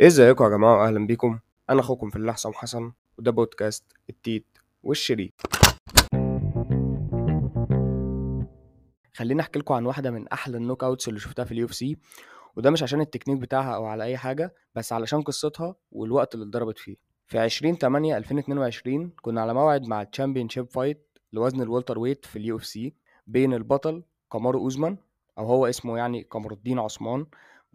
ازيكم يا جماعة واهلا بيكم. أنا أخوكم في الله حسام حسن وده بودكاست التيت والشريط. خليني أحكي لكم عن واحدة من أحلى ال knockouts اللي شفتها في ال UFC وده مش عشان التكنيك بتاعها أو على أي حاجة بس علشان قصتها والوقت اللي اتضربت فيه. في 20 8 2022 كنا على موعد مع ال championship fight لوزن ال welterweight في ال UFC بين البطل كامارو أوزمان أو هو اسمه يعني قمر الدين عثمان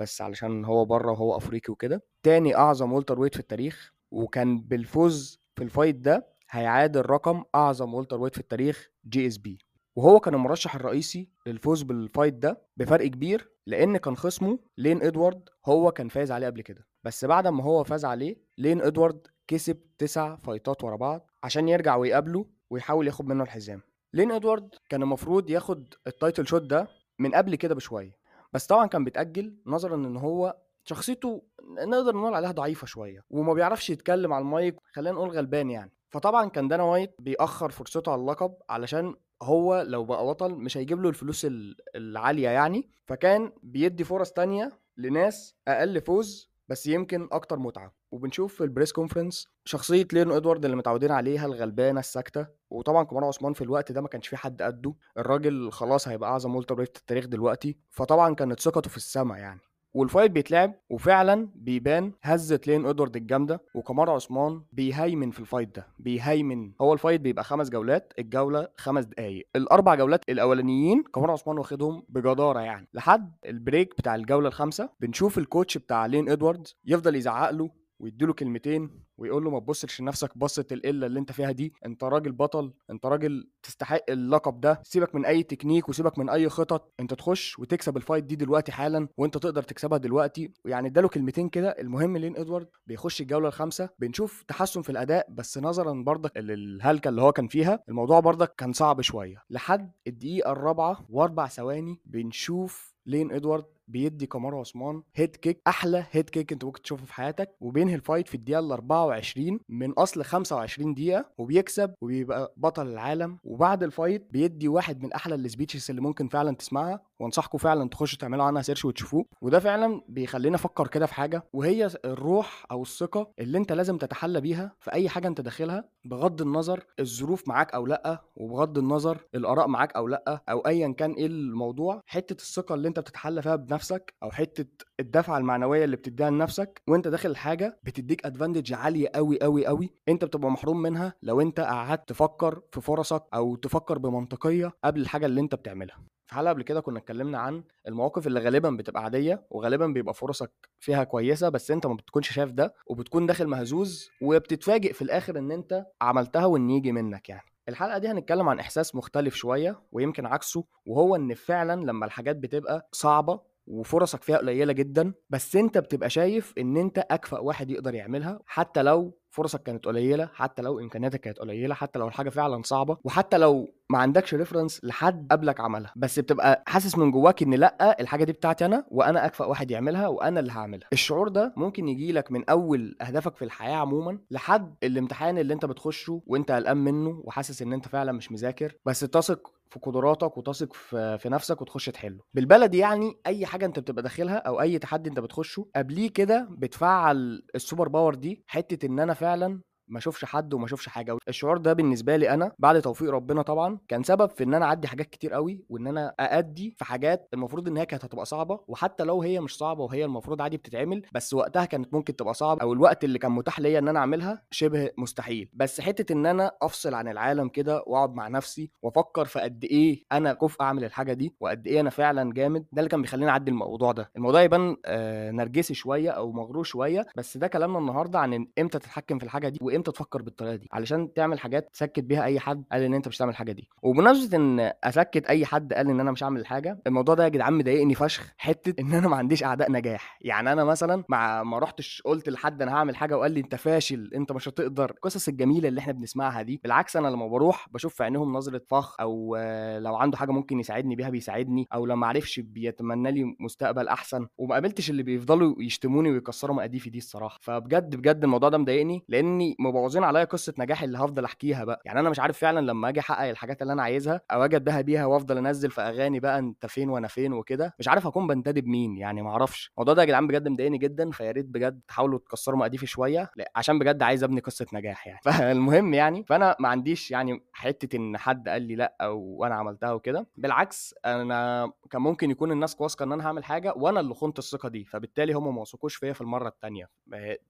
بس علشان هو بره وهو أفريقي وكده. تاني أعظم welterweight في التاريخ وكان بالفوز في ال fight ده هيعادل رقم أعظم welterweight في التاريخ GSP. وهو كان المرشح الرئيسي للفوز بال fight ده بفرق كبير لأن كان خصمه لين إدوارد هو كان فاز عليه قبل كده. بس بعد ما هو فاز عليه لين إدوارد كسب تسع fight ات ورا بعض عشان يرجع ويقابله ويحاول ياخد منه الحزام. لين إدوارد كان المفروض ياخد ال title shot ده من قبل كده بشوية. بس طبعا كان بيتأجل نظرا إن هو شخصيته نقدر نقول عليها ضعيفة شوية وما بيعرفش يتكلم على المايك خلينا نقول غلبان يعني. فطبعا كان دانا وايت بيأخر فرصته على اللقب علشان هو لو بقى بطل مش هيجيب له الفلوس ال- العالية يعني. فكان بيدي فرص تانية لناس أقل فوز بس يمكن أكتر متعة. وبنشوف في ال press conference شخصية لين إدوارد اللي متعودين عليها الغلبانة الساكتة وطبعا كمارو عثمان في الوقت ده ما كانش في حد قده. الراجل خلاص هيبقى أعظم welterweight في التاريخ دلوقتي. فطبعا كانت ثقته في السما يعني. وال fight بيتلعب وفعلا بيبان هزة لين إدوارد الجامدة وكمارو عثمان بيهيمن في ال fight ده. بيهيمن. هو ال fight بيبقى خمس جولات الجولة خمس دقايق. الأربع جولات الأولانيين كمارو عثمان واخدهم بجدارة يعني. لحد ال break بتاع الجولة الخامسة بنشوف ال coach بتاع لين إدوارد يفضل يزعق له ويديله كلمتين ويقول له ما تبصش لنفسك بصة القله اللي أنت فيها دي. أنت راجل بطل أنت راجل تستحق اللقب ده. سيبك من أي تكنيك وسيبك من أي خطط. أنت تخش وتكسب ال fight دي دلوقتي حالا وأنت تقدر تكسبها دلوقتي. يعني اداله كلمتين كده. المهم لين إدوارد بيخش الجولة الخامسة بنشوف تحسن في الأداء بس نظرا برضك للهلكة اللي هو كان فيها الموضوع برضك كان صعب شوية. لحد الدقيقة الرابعة وأربع ثواني بنشوف لين إدوارد بيدي كامارو عثمان head kick أحلى head kick أنت ممكن تشوفه في حياتك. وبينهي ال fight في الدقيقة ال 24 من أصل 25 دقيقة وبيكسب وبيبقى بطل العالم. وبعد ال fight بيدي واحد من أحلى ال speeches اللي ممكن فعلا تسمعها. وأنصحكم فعلا تخشوا تعملوا عنها search وتشوفوه. وده فعلا بيخلينا أفكر كده في حاجة. وهي الروح أو الثقة اللي أنت لازم تتحلى بيها في أي حاجة أنت داخلها بغض النظر الظروف معاك أو لأ وبغض النظر الآراء معاك أو لأ أو ايا كان إيه الموضوع. حتة الثقة اللي أنت بتتحلى فيها بنفسك أو حتة الدفعة المعنوية اللي بتديها لنفسك وأنت داخل الحاجة بتديك advantage عالية قوي قوي قوي أنت بتبقى محروم منها لو أنت قعدت تفكر في فرصك أو تفكر بمنطقية قبل الحاجة اللي أنت بتعملها. في حلقة قبل كده كنا اتكلمنا عن المواقف اللي غالبا بتبقى عادية وغالبا بيبقى فرصك فيها كويسة بس أنت ما بتكونش شايف ده وبتكون داخل مهزوز وبتتفاجئ في الآخر إن أنت عملتها وإن يجي منك يعني. الحلقة دي هنتكلم عن إحساس مختلف شوية ويمكن عكسه وهو إن فعلا لما الحاجات بتبقى صعبة وفرصك فيها قليلة جدا بس أنت بتبقى شايف إن أنت أكفأ واحد يقدر يعملها حتى لو فرصك كانت قليلة حتى لو إمكانياتك كانت قليلة حتى لو الحاجة فعلا صعبة وحتى لو ما عندكش ريفرنس لحد قبلك عملها. بس بتبقى حاسس من جواك إن لأ الحاجة دي بتاعتي أنا وأنا أكفأ واحد يعملها وأنا اللي هعملها. الشعور ده ممكن يجي لك من أول أهدافك في الحياة عموما لحد الامتحان اللي أنت بتخشه وأنت قلقان منه وحاسس إن أنت فعلا مش مذاكر. بس تثق في قدراتك وتثق في, في نفسك وتخش تحله. بالبلدي يعني أي حاجة أنت بتبقى داخلها أو أي تحدي أنت بتخشه قبليه كده بتفعل ال super power دي حتة إن أنا فعلا ما اشوفش حد وما اشوفش حاجة. الشعور ده بالنسبة لي أنا بعد توفيق ربنا طبعا كان سبب في إن أنا أعدي حاجات كتير قوي وإن أنا أأدي في حاجات المفروض إن هي كانت هتبقى صعبة. وحتى لو هي مش صعبة وهي المفروض عادي بتتعمل بس وقتها كانت ممكن تبقى صعبة أو الوقت اللي كان متاح ليا إن أنا أعملها شبه مستحيل. بس حتة إن أنا أفصل عن العالم كده وأقعد مع نفسي وأفكر في قد إيه أنا كفء أعمل الحاجة دي وقد إيه أنا فعلا جامد ده اللي كان بيخليني أعدي الموضوع ده. الموضوع يبان آه نرجسي شوية أو مغرور شوية بس ده كلامنا النهارده عن إمتى تتحكم في الحاجة دي وإمتى تفكر بالطريقة دي علشان تعمل حاجات تسكت بيها أي حد قال إن أنت مش هتعمل الحاجة دي. وبمناسبة إن أسكت أي حد قال إن أنا مش هعمل الحاجة الموضوع ده يا جدعان مضايقني فشخ حتة إن أنا ما عنديش أعداء نجاح. يعني أنا مثلا مع ما رحتش قلت لحد أنا هعمل حاجة وقال لي أنت فاشل أنت مش هتقدر. القصص الجميلة اللي إحنا بنسمعها دي بالعكس أنا لما بروح بشوف في عينيهم نظرة فخر أو لو عنده حاجة ممكن يساعدني بيها بيساعدني أو لو ما عرفش بيتمنى لي مستقبل أحسن. وما قابلتش اللي بيفضلوا يشتموني ويكسروا مقاديفي دي الصراحة. فبجد بجد الموضوع ده مضايقني لأني مبوظين عليا قصة نجاحي اللي هفضل أحكيها بقى. يعني أنا مش عارف فعلا لما أجي أحقق الحاجات اللي أنا عايزها أو أجي بيها وأفضل أنزل في أغاني بقى أنت فين وأنا فين وكده مش عارف أكون بنتدب مين يعني ما أعرفش. الموضوع ده يا جدعان بجد مضايقني جدا فيا ريت بجد تحاولوا تكسروا مقاديفي شوية عشان بجد عايز أبني قصة نجاح يعني. فالمهم يعني فأنا ما عنديش يعني حتة إن حد قال لي لأ وأنا عملتها وكده. بالعكس أنا كان ممكن يكون الناس واثقة إن أنا هعمل حاجة وأنا اللي خنت الثقة دي فبالتالي هم ما وثقوش فيا في المرة الثانية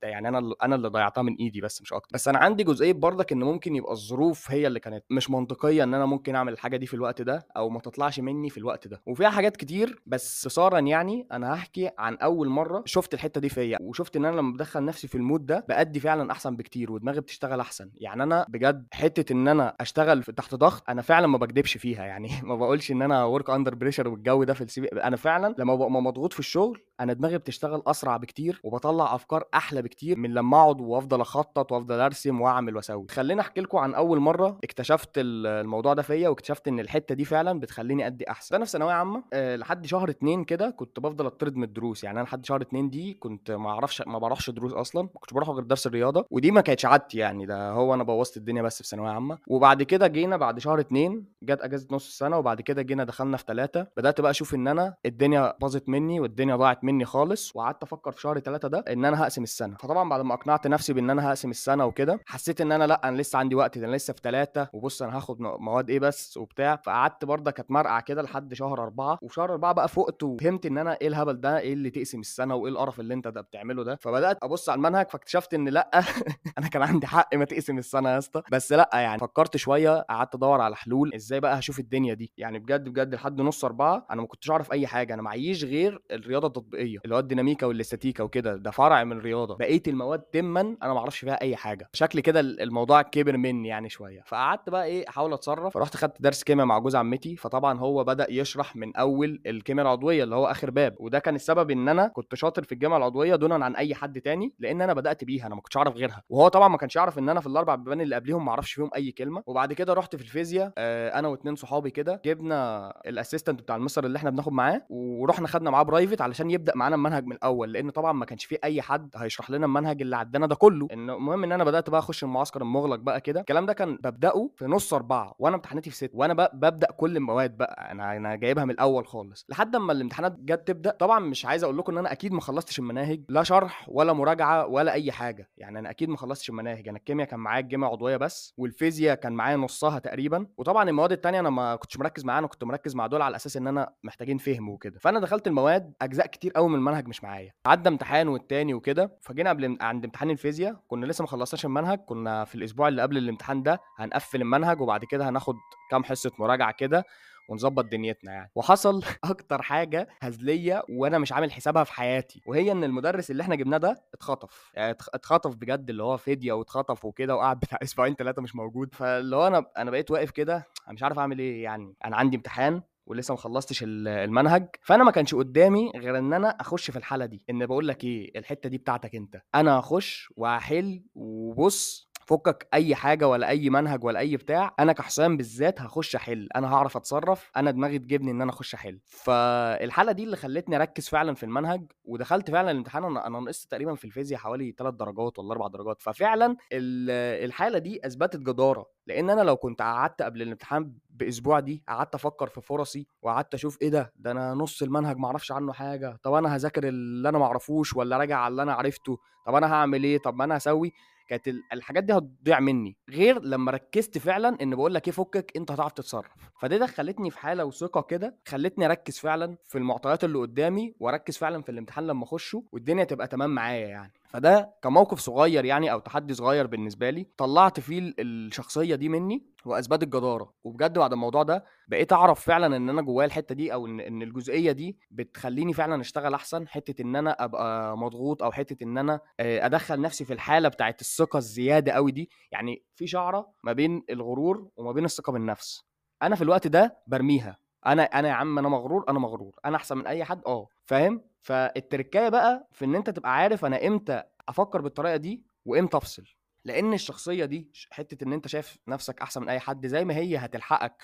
يعني أنا أنا اللي ضيعتها من إيدي بس مش أكتر. بس أنا عندي جزئية برضك إن ممكن يبقى الظروف هي اللي كانت مش منطقية إن أنا ممكن أعمل الحاجة دي في الوقت ده أو ما تطلعش مني في الوقت ده. وفيها حاجات كتير بس صراحة يعني أنا هحكي عن أول مرة شفت الحتة دي فيا وشفت إن أنا لما بدخل نفسي في ال mood ده بأدي فعلا أحسن بكتير ودماغي بتشتغل أحسن. يعني أنا بجد حتة إن أنا أشتغل تحت ضغط أنا فعلا ما بكدبش فيها. يعني ما بقولش إن أنا work under pressure والجو ده في ال CV أنا فعلا لما ببقى مضغوط في الشغل أنا دماغي بتشتغل أسرع بكتير وبطلع أفكار أحلى بكتير من لما أقعد وأفضل أخطط وأفضل أرسم وأعمل وأسوي. خليني أحكي لكم عن أول مرة اكتشفت الموضوع ده فيا واكتشفت إن الحتة دي فعلا بتخليني أدي أحسن. أنا في ثانوية عامة أه لحد شهر اتنين كده كنت بفضل أطرد من الدروس. يعني أنا لحد شهر اتنين دي كنت ما أعرفش ما بروحش دروس أصلا ما كنتش بروح غير درس الرياضة. ودي ما كانتش عادتي يعني ده هو أنا بوظت الدنيا بس في ثانوية عامة. وبعد كده جينا بعد شهر اتنين جت أجازة نص السنة وبعد كده جينا دخلنا في ثلاثة بدأت بقى أشوف إن أنا الدنيا باظت مني والدنيا ضاعت مني خالص وقعدت أفكر في شهر ثلاثة ده إن أنا هقسم السنة. فطبعا بعد ما أقنعت نفسي بإن أنا هقسم السنة وكده حسيت إن أنا لأ أنا لسه عندي وقت ده أنا لسه في ثلاثة وبص أنا هاخد مواد إيه بس وبتاع. فقعدت برضه كانت مرقعة كده لحد شهر أربعة وفي شهر أربعة بقى فقت وفهمت إن أنا إيه الهبل ده إيه اللي تقسم السنة وإيه القرف اللي أنت ده بتعمله ده. فبدأت أبص على المنهج فاكتشفت إن لأ أنا كان عندي حق ما تقسم السنة يا اسطى. بس لأ يعني فكرت شوية قعدت أدور على حلول إزاي بقى هشوف الدنيا دي. يعني بجد بجد لحد نص أربعة أنا ما كنتش أعرف أي حاجة. أنا معيش غير الرياضة التطبيقيه اللي هو الديناميكا والاستاتيكا وكده ده فرع من الرياضة. بقية المواد تماما أنا ما أعرفش فيها أي حاجة. شكل كده الموضوع كبر مني يعني شوية. فقعدت بقى إيه أحاول أتصرف. فرحت خدت درس كيمياء مع جوز عمتي. فطبعا هو بدأ يشرح من أول الكيمياء العضوية اللي هو آخر باب. وده كان السبب إن أنا كنت شاطر في الجامعة العضوية دونا عن أي حد تاني لأن أنا بدأت بيها. أنا ما كنتش أعرف غيرها. وهو طبعا ما كانش يعرف إن أنا في الأربع بيبان اللي قبليهم ما أعرفش فيهم أي كلمة. وبعد كده رحت في الفيزياء آه أنا واثنين صحابي كده جبنا ال assistant بتاع المستر اللي إحنا بناخد معاه ورحنا خدنا معاه private علشان معانا المنهج من الأول لأن طبعا ما كانش فيه أي حد هيشرح لنا المنهج اللي عدانا ده كله. المهم إن أنا بدأت بقى أخش المعسكر المغلق بقى كده. الكلام ده كان ببدأه في نص أربعة وأنا امتحاناتي في ست وأنا بقى ببدأ كل المواد بقى. أنا أنا جايبها من الأول خالص. لحد أما الامتحانات جت تبدأ طبعا مش عايز أقول لكم إن أنا أكيد ما خلصتش المناهج لا شرح ولا مراجعة ولا أي حاجة. يعني أنا أكيد ما خلصتش المناهج. أنا الكيمياء كان معايا الجامعة عضوية بس والفيزياء كان معايا نصها تقريبا. وطبعا المواد التانية أنا ما كنتش مركز معاها أنا كنت مركز مع دول على أساس إن أنا محتاجين فهم وكده. فأنا دخلت المواد أجزاء كتير قوي من المنهج مش معايا. عدى امتحان والتاني وكده فجينا قبل عند امتحان الفيزياء كنا لسه ما خلصناش المنهج كنا في الأسبوع اللي قبل الامتحان ده هنقفل المنهج وبعد كده هناخد كام حصة مراجعة كده ونظبط دنيتنا يعني. وحصل أكتر حاجة هزلية وأنا مش عامل حسابها في حياتي وهي إن المدرس اللي إحنا جبناه ده اتخطف. يعني اتخطف بجد اللي هو فدية واتخطف وكده وقعد بتاع أسبوعين ثلاثة مش موجود. فاللي هو أنا أنا بقيت واقف كده أنا مش عارف أعمل إيه يعني. أنا عندي امتحان ولسه ما خلصتش المنهج فأنا ما كانش قدامي غير إن أنا أخش في الحالة دي إن بقول لك إيه الحتة دي بتاعتك أنت. أنا هخش وهحل وبص فكك أي حاجة ولا أي منهج ولا أي بتاع أنا كحسام بالذات هخش أحل. أنا هعرف أتصرف أنا دماغي تجيبني إن أنا أخش أحل. فالحالة دي اللي خلتني أركز فعلا في المنهج ودخلت فعلا الامتحان. أنا نقصت تقريبا في الفيزياء حوالي 3 درجات ولا 4 درجات. ففعلا الحالة دي أثبتت جدارة. لأن أنا لو كنت قعدت قبل الامتحان بأسبوع دي قعدت أفكر في فرصي وقعدت أشوف إيه ده؟ ده أنا نص المنهج ما أعرفش عنه حاجة. طب أنا هذاكر اللي أنا ما أعرفوش ولا راجع على اللي أنا عرفته؟ طب أنا هعمل إيه؟ طب ما أنا هسوي. كانت الحاجات دي هتضيع مني غير لما ركزت فعلا إن بقول لك إيه فكك أنت هتعرف تتصرف. فدي دخلتني في حالة وثقة كده خلتني أركز فعلا في المعطيات اللي قدامي وأركز فعلا في الامتحان لما أخشه والدنيا تبقى تمام معايا يعني. فده كموقف صغير يعني أو تحدي صغير بالنسبة لي طلعت فيه الشخصية دي مني واثبات الجداره وبجد بعد الموضوع ده بقيت أعرف فعلا إن أنا جوايا الحتة دي أو ان إن الجزئية دي بتخليني فعلا أشتغل أحسن حتة إن أنا أبقى مضغوط أو حتة إن أنا أدخل نفسي في الحالة بتاعت الثقة الزيادة قوي دي. يعني في شعرة ما بين الغرور وما بين الثقة بالنفس. أنا في الوقت ده برميها. أنا أنا يا عم أنا مغرور أنا مغرور. أنا أحسن من أي حد؟ آه. فاهم؟ فالتركاية بقى في إن أنت تبقى عارف أنا إمتى أفكر بالطريقة دي وإمتى أفصل. لأن الشخصية دي حتة إن أنت شايف نفسك أحسن من أي حد زي ما هي هتلحقك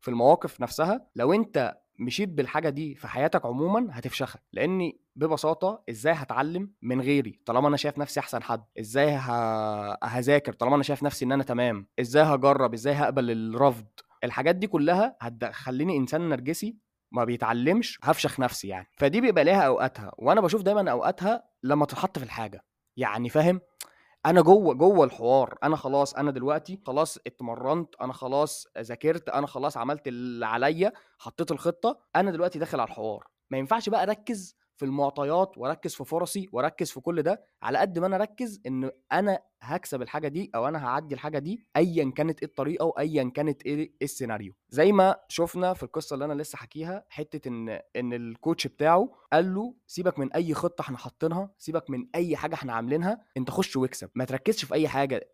في المواقف نفسها. لو أنت مشيت بالحاجة دي في حياتك عموما هتفشخك. لاني ببساطة إزاي هتعلم من غيري؟ طالما أنا شايف نفسي أحسن حد إزاي. هذاكر؟ طالما أنا شايف نفسي إن أنا تمام إزاي هجرب؟ إزاي هقبل الرفض؟ الحاجات دي كلها هتخليني إنسان نرجسي ما بيتعلمش هفشخ نفسي يعني. فدي بيبقى ليها أوقاتها وأنا بشوف دايما أوقاتها لما تتحط في الحاجة. يعني فاهم؟ أنا جوه جوه الحوار أنا خلاص أنا دلوقتي خلاص اتمرنت أنا خلاص ذاكرت أنا خلاص عملت اللي عليا حطيت الخطة أنا دلوقتي داخل على الحوار. ما ينفعش بقى أركز في المعطيات واركز في فرصي واركز في كل ده على قد ما أنا أركز إن أنا هكسب الحاجة دي أو أنا هعدي الحاجة دي ايا كانت إيه الطريقة وايا كانت إيه السيناريو. زي ما شفنا في القصة اللي أنا لسه حكيها حتة إن إن ال coach بتاعه قال له سيبك من أي خطة إحنا حاطينها سيبك من أي حاجة إحنا عاملينها أنت خش واكسب. ما تركزش في أي حاجة.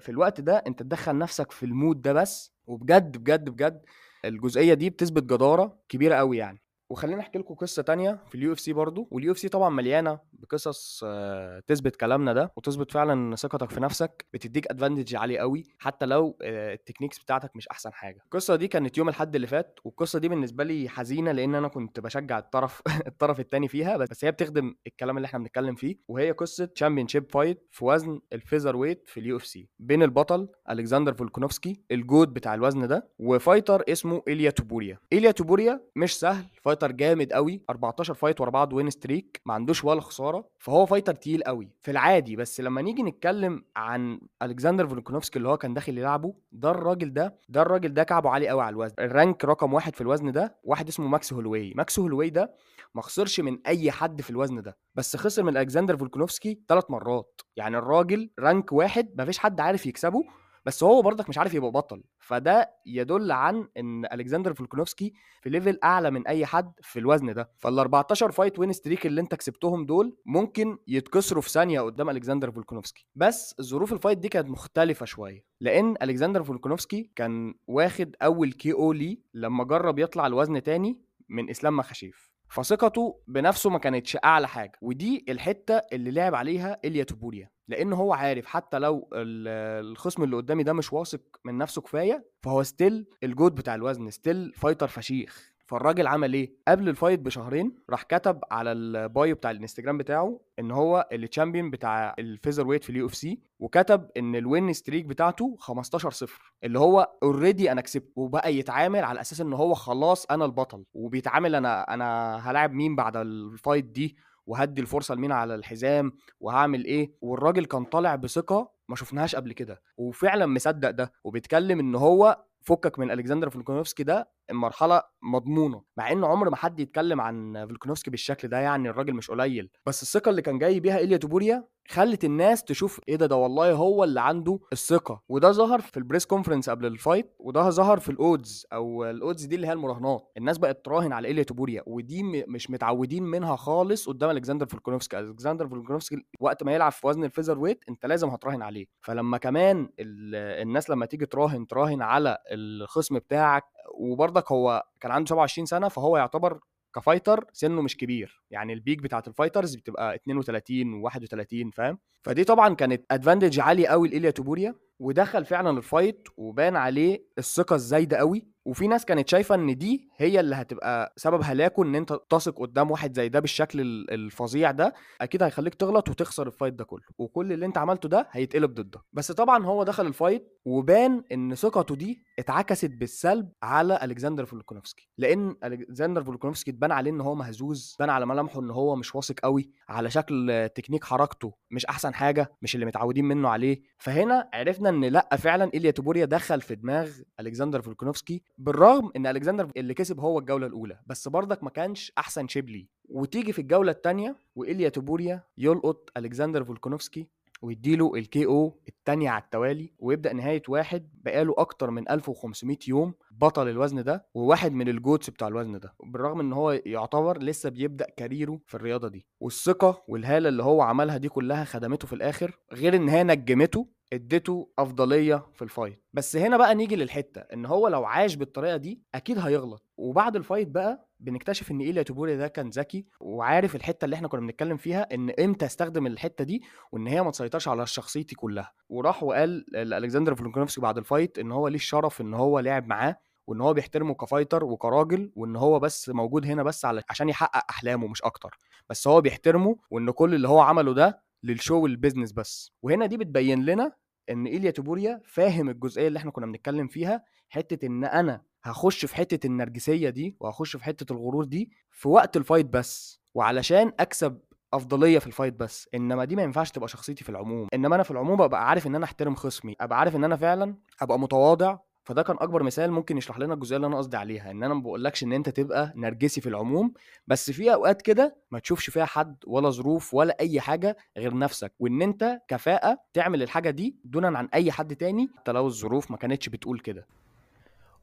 في الوقت ده أنت تدخل نفسك في ال mood ده بس. وبجد بجد بجد الجزئية دي بتثبت جدارة كبيرة قوي يعني. وخلينا أحكي لكم قصة تانية في ال UFC برضه وال UFC طبعا مليانة بقصص آه، تثبت كلامنا ده وتثبت فعلا ثقتك في نفسك بتديك advantage عالي قوي حتى لو آه، ال techniques بتاعتك مش أحسن حاجة. القصة دي كانت يوم الأحد اللي فات والقصة دي بالنسبة لي حزينة لأن أنا كنت بشجع الطرف الطرف الثاني فيها بس هي بتخدم الكلام اللي إحنا بنتكلم فيه وهي قصة championship fight في وزن ال featherweight في ال UFC بين البطل ألكسندر فولكونوفسكي ال GOAT بتاع الوزن ده و fighter اسمه إيليا توبوريا. إيليا توبوريا مش سهل fighter جامد قوي 14 fight ورا بعض win streak ما عندوش ولا خسارة فهو fighter تقيل قوي في العادي بس لما نيجي نتكلم عن ألكسندر فولكونوفسكي اللي هو كان داخل يلعبه ده الراجل ده ده الراجل ده كعبه عالي قوي على الوزن. ال rank رقم واحد في الوزن ده واحد اسمه ماكس هولوي. ماكس هولوي ده ما خسرش من أي حد في الوزن ده بس خسر من ألكسندر فولكونوفسكي ثلاث مرات. يعني الراجل rank واحد ما فيش حد عارف يكسبه بس هو برضك مش عارف يبقى بطل. فده يدل عن إن الكسندر فولكنوفسكي في level أعلى من أي حد في الوزن ده. فال 14 fight win streak اللي أنت كسبتهم دول ممكن يتكسروا في ثانية قدام الكسندر فولكنوفسكي بس ظروف ال fight دي كانت مختلفة شوية لأن الكسندر فولكنوفسكي كان واخد أول KO ليه لما جرب يطلع الوزن تاني من إسلام مخاشيف. فثقته بنفسه ما كانتش أعلى حاجة ودي الحتة اللي لعب عليها إليا توبوريا. لأن هو عارف حتى لو الخصم اللي قدامي ده مش واثق من نفسه كفاية فهو still ال GOAT بتاع الوزن still fighter فشيخ. فالراجل عمل إيه؟ قبل ال fight بشهرين راح كتب على ال bio بتاع الإنستجرام بتاعه إن هو ال champion بتاع ال featherweight في ال UFC وكتب إن ال win streak بتاعته 15 0 اللي هو already أنا كسبت وبقى يتعامل على أساس إن هو خلاص أنا البطل. وبيتعامل أنا أنا هلاعب مين بعد ال fight دي؟ وهدي الفرصة لمين على الحزام وهعمل إيه؟ والراجل كان طالع بثقة ما شفناهاش قبل كده وفعلا مصدق ده وبيتكلم إن هو فكك من ألكسندر فولكونوفسكي ده المرحله مضمونة مع إن عمر ما حد يتكلم عن فولكنوفسكي بالشكل ده يعني الراجل مش قليل بس الثقة اللي كان جاي بيها إيليا توبوريا خلت الناس تشوف إيه ده ده والله هو اللي عنده الثقة. وده ظهر في ال press conference قبل ال fight وده ظهر في ال odds أو ال odds دي اللي هي المراهنات. الناس بقت تراهن على إيليا توبوريا ودي مش متعودين منها خالص قدام ألكسندر فولكنوفسكي ألكسندر فولكنوفسكي وقت ما يلعب في وزن ال featherweight أنت لازم هتراهن عليه. فلما كمان الناس لما تيجي تراهن تراهن على الخصم بتاعك وبرضك هو كان عنده 27 سنة فهو يعتبر ك fighter سنه مش كبير يعني ال peak بتاعت ال fighters بتبقى 32 و31 فاهم؟ فدي طبعا كانت advantage عالي قوي لإيليا توبوريا ودخل فعلا ال fight وبان عليه الثقة الزايدة قوي وفي ناس كانت شايفة إن دي هي اللي هتبقى سبب هلاكه إن أنت تثق قدام واحد زي ده بالشكل الفظيع ده أكيد هيخليك تغلط وتخسر ال fight ده كله. وكل اللي أنت عملته ده هيتقلب ضدك. بس طبعا هو دخل ال fight وبان إن ثقته دي اتعكست بالسلب على ألكسندر فولكونوفسكي. لأن ألكسندر فولكونوفسكي اتبان عليه إن هو مهزوز بان على ملامحه إن هو مش واثق قوي على شكل تكنيك حركته مش أحسن حاجة مش اللي متعودين منه عليه. فهنا عرفنا إن لأ فعلا إيليا توبوريا دخل في دماغ ألكسندر فولكونوفسكي بالرغم إن ألكسندر اللي كسب هو الجولة الأولى بس برضك ما كانش أحسن شيبلي. وتيجي في الجولة الثانية وإيليا توبوريا يلقط ألكسندر فولكونوفسكي ويديله ال KO الثانية على التوالي ويبدأ نهاية واحد بقاله أكتر من 1500 يوم بطل الوزن ده وواحد من ال GOATs بتاع الوزن ده. بالرغم إن هو يعتبر لسه بيبدأ career ه في الرياضة دي. والثقة والهالة اللي هو عملها دي كلها خدمته في الآخر غير إن هي نجمته اديته أفضلية في ال fight بس هنا بقى نيجي للحتة إن هو لو عاش بالطريقة دي أكيد هيغلط. وبعد ال fight بقى بنكتشف إن إيليا توبوري ده كان ذكي وعارف الحتة اللي إحنا كنا بنتكلم فيها إن إمتى استخدم الحتة دي وإن هي ما تسيطرش على شخصيتي كلها. وراح وقال لألكسندر فلونكونوفسكي بعد ال fight إن هو ليه الشرف إن هو لعب معاه وإن هو بيحترمه ك fighter وكراجل وإن هو بس موجود هنا بس على عشان يحقق أحلامه مش أكتر. بس هو بيحترمه وإن كل اللي هو عمله ده لل show وال business بس. وهنا دي بتبين لنا إن إيليا توبوريا فاهم الجزئية اللي إحنا كنا بنتكلم فيها حتة إن أنا هخش في حتة النرجسية دي وهخش في حتة الغرور دي في وقت ال fight بس وعلشان أكسب أفضلية في ال fight بس إنما دي ما ينفعش تبقى شخصيتي في العموم. إنما أنا في العموم أبقى عارف إن أنا أحترم خصمي أبقى عارف إن أنا فعلا أبقى متواضع فده كان أكبر مثال ممكن يشرح لنا الجزئية اللي أنا قصدي عليها إن أنا ما بقولكش إن أنت تبقى نرجسي في العموم بس في أوقات كده ما تشوفش فيها حد ولا ظروف ولا أي حاجة غير نفسك وإن أنت كفاءة تعمل الحاجة دي دونا عن أي حد تاني حتى لو الظروف ما كانتش بتقول كده.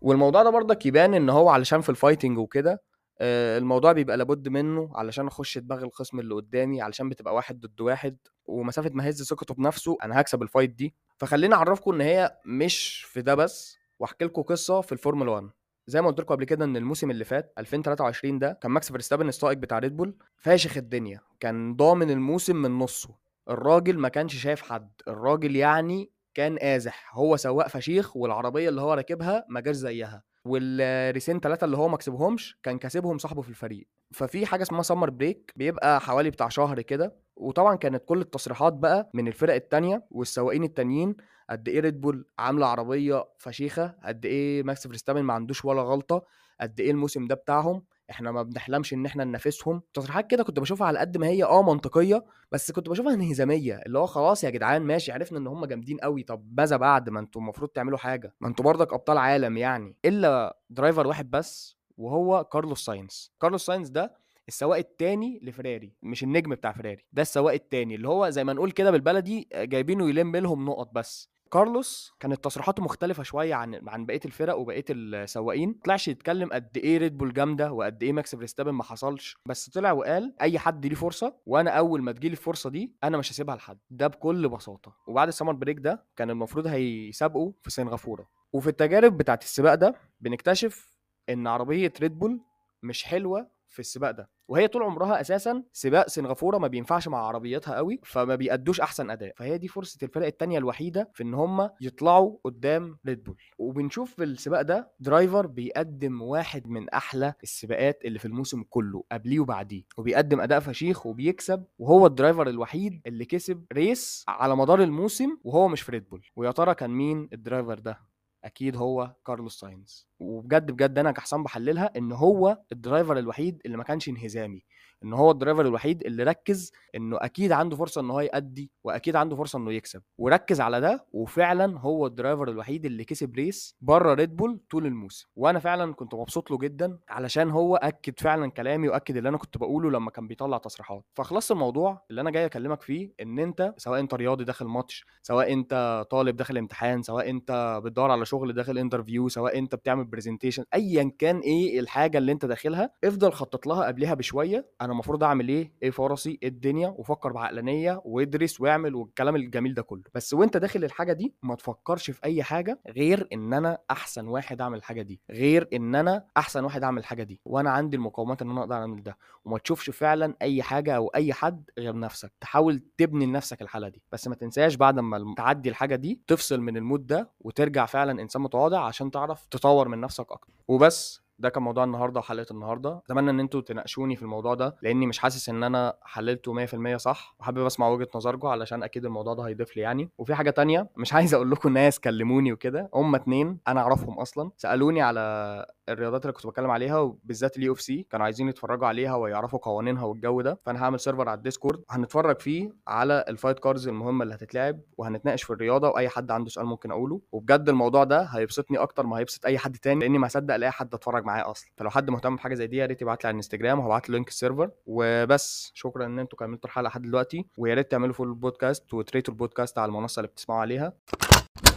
والموضوع ده برضك يبان إن هو علشان في ال fighting وكده آه، الموضوع بيبقى لابد منه علشان أخش دماغ الخصم اللي قدامي علشان بتبقى واحد ضد واحد ومسافة ما هز ثقته بنفسه أنا هكسب ال fight دي. فخليني أعرفكم إن هي مش في ده بس وأحكي لكم قصة في الفورمولا 1 زي ما قلت لكم قبل كده إن الموسم اللي فات 2023 ده كان ماكس فيرستابن السائق بتاع ريد بول فاشخ الدنيا. كان ضامن الموسم من نصه. الراجل ما كانش شايف حد. الراجل يعني كان قازح هو سواق فشيخ والعربية اللي هو راكبها ما جاش زيها. وال races ال ثلاثة اللي هو ما كسبهمش كان كاسبهم صاحبه في الفريق. ففي حاجة اسمها summer break بيبقى حوالي بتاع شهر كده وطبعا كانت كل التصريحات بقى من الفرق التانية والسواقين التانيين قد إيه ريد بول عاملة عربية فشيخة قد إيه ماكس فيرستابن ما عندوش ولا غلطة قد إيه الموسم ده بتاعهم. إحنا ما بنحلمش إن إحنا ننافسهم. تصريحات كده كنت بشوفها على قد ما هي آه منطقية بس كنت بشوفها انهزامية اللي هو خلاص يا جدعان ماشي عرفنا إن هم جامدين قوي طب ماذا بعد؟ ما أنتوا المفروض تعملوا حاجة. ما أنتوا برضك أبطال عالم يعني. إلا driver واحد بس وهو كارلوس ساينز كارلوس ساينز ده السواق التاني لفراري مش النجم بتاع فراري ده السواق التاني اللي هو زي ما نقول كده بالبلدي جايبينه يلم لهم نقط بس. كارلوس كانت تصريحاته مختلفة شوية عن عن بقية الفرق وبقية السواقين، طلعش يتكلم قد إيه ريد بول جامدة وقد إيه ماكس فيرستابن ما حصلش، بس طلع وقال أي حد ليه فرصة وأنا أول ما تجيلي الفرصة دي أنا مش هسيبها لحد، ده بكل بساطة، وبعد ال summer break ده كان المفروض هيسابقوا في سنغافورة، وفي التجارب بتاعت السباق ده بنكتشف إن عربية ريد بول مش حلوة في السباق ده. وهي طول عمرها أساسا سباق سنغافورة ما بينفعش مع عربياتها قوي فما بيأدوش أحسن أداء. فهي دي فرصة الفرق التانية الوحيدة في إن هم يطلعوا قدام ريد بول وبنشوف في السباق ده driver بيقدم واحد من أحلى السباقات اللي في الموسم كله قبليه وبعديه. وبيقدم أداء فشيخ وبيكسب وهو ال driver الوحيد اللي كسب race على مدار الموسم وهو مش في ريد بول ويا ترى كان مين ال driver ده؟ أكيد هو كارلوس ساينز وبجد بجد أنا كحسام بحللها إن هو ال driver الوحيد اللي ما كانش انهزامي. إن هو ال driver الوحيد اللي ركز إنه أكيد عنده فرصة إن هو يأدي وأكيد عنده فرصة إنه يكسب. وركز على ده وفعلا هو ال driver الوحيد اللي كسب race بره ريد بول طول الموسم. وأنا فعلا كنت مبسوط له جدا علشان هو أكد فعلا كلامي وأكد اللي أنا كنت بقوله لما كان بيطلع تصريحات. فخلاصة الموضوع اللي أنا جاي أكلمك فيه إن أنت سواء أنت رياضي داخل ماتش سواء أنت طالب داخل امتحان سواء أنت بتدور على شغل داخل interview سواء أنت بتعمل presentation ايا كان إيه الحاجة اللي أنت داخلها افضل خطط لها قبلها بشوية. أنا المفروض أعمل إيه؟ إيه فرصي إيه الدنيا وفكر بعقلانية وادرس واعمل والكلام الجميل ده كله. بس وأنت داخل الحاجة دي ما تفكرش في أي حاجة غير إن أنا أحسن واحد أعمل الحاجة دي غير إن أنا أحسن واحد أعمل الحاجة دي. وأنا عندي المقومات إن أنا أقدر أعمل ده. وما تشوفش فعلا أي حاجة أو أي حد غير نفسك. تحاول تبني لنفسك الحالة دي. بس ما تنساش بعد ما تعدي الحاجة دي تفصل من ال mood ده وترجع فعلا إنسان متواضع عشان تعرف تطور من نفسك أكتر. وبس. ده كان موضوع النهارده وحلقة النهارده. أتمنى إن أنتوا تناقشوني في الموضوع ده لأني مش حاسس إن أنا حللته 100% صح. وحابب أسمع وجهة نظركم علشان أكيد الموضوع ده هيضيف لي يعني. وفي حاجة تانية مش عايز أقول لكم ناس كلموني وكده. هم اتنين أنا أعرفهم أصلا. سألوني على الرياضات اللي كنت بتكلم عليها وبالذات ال UFC كانوا عايزين يتفرجوا عليها ويعرفوا قوانينها والجو ده فأنا هعمل server على ال Discord هنتفرج فيه على ال fight cards المهمة اللي هتتلعب وهنتناقش في الرياضة وأي حد عنده سؤال ممكن أقوله وبجد الموضوع ده هيبسطني أكتر ما هيبسط أي حد تاني لأني ما أصدق ألاقي حد يتفرج معايا أصلا. فلو حد مهتم بحاجة زي دي يا ريت يبعت لي على الإنستجرام وهبعت link ال server وبس شكرا إن أنتوا كملتوا الحلقة لحد دلوقتي ويا ريت تعملوا follow البودكاست وت rate وا البودكاست على المنصة اللي بتسمعوا عليها.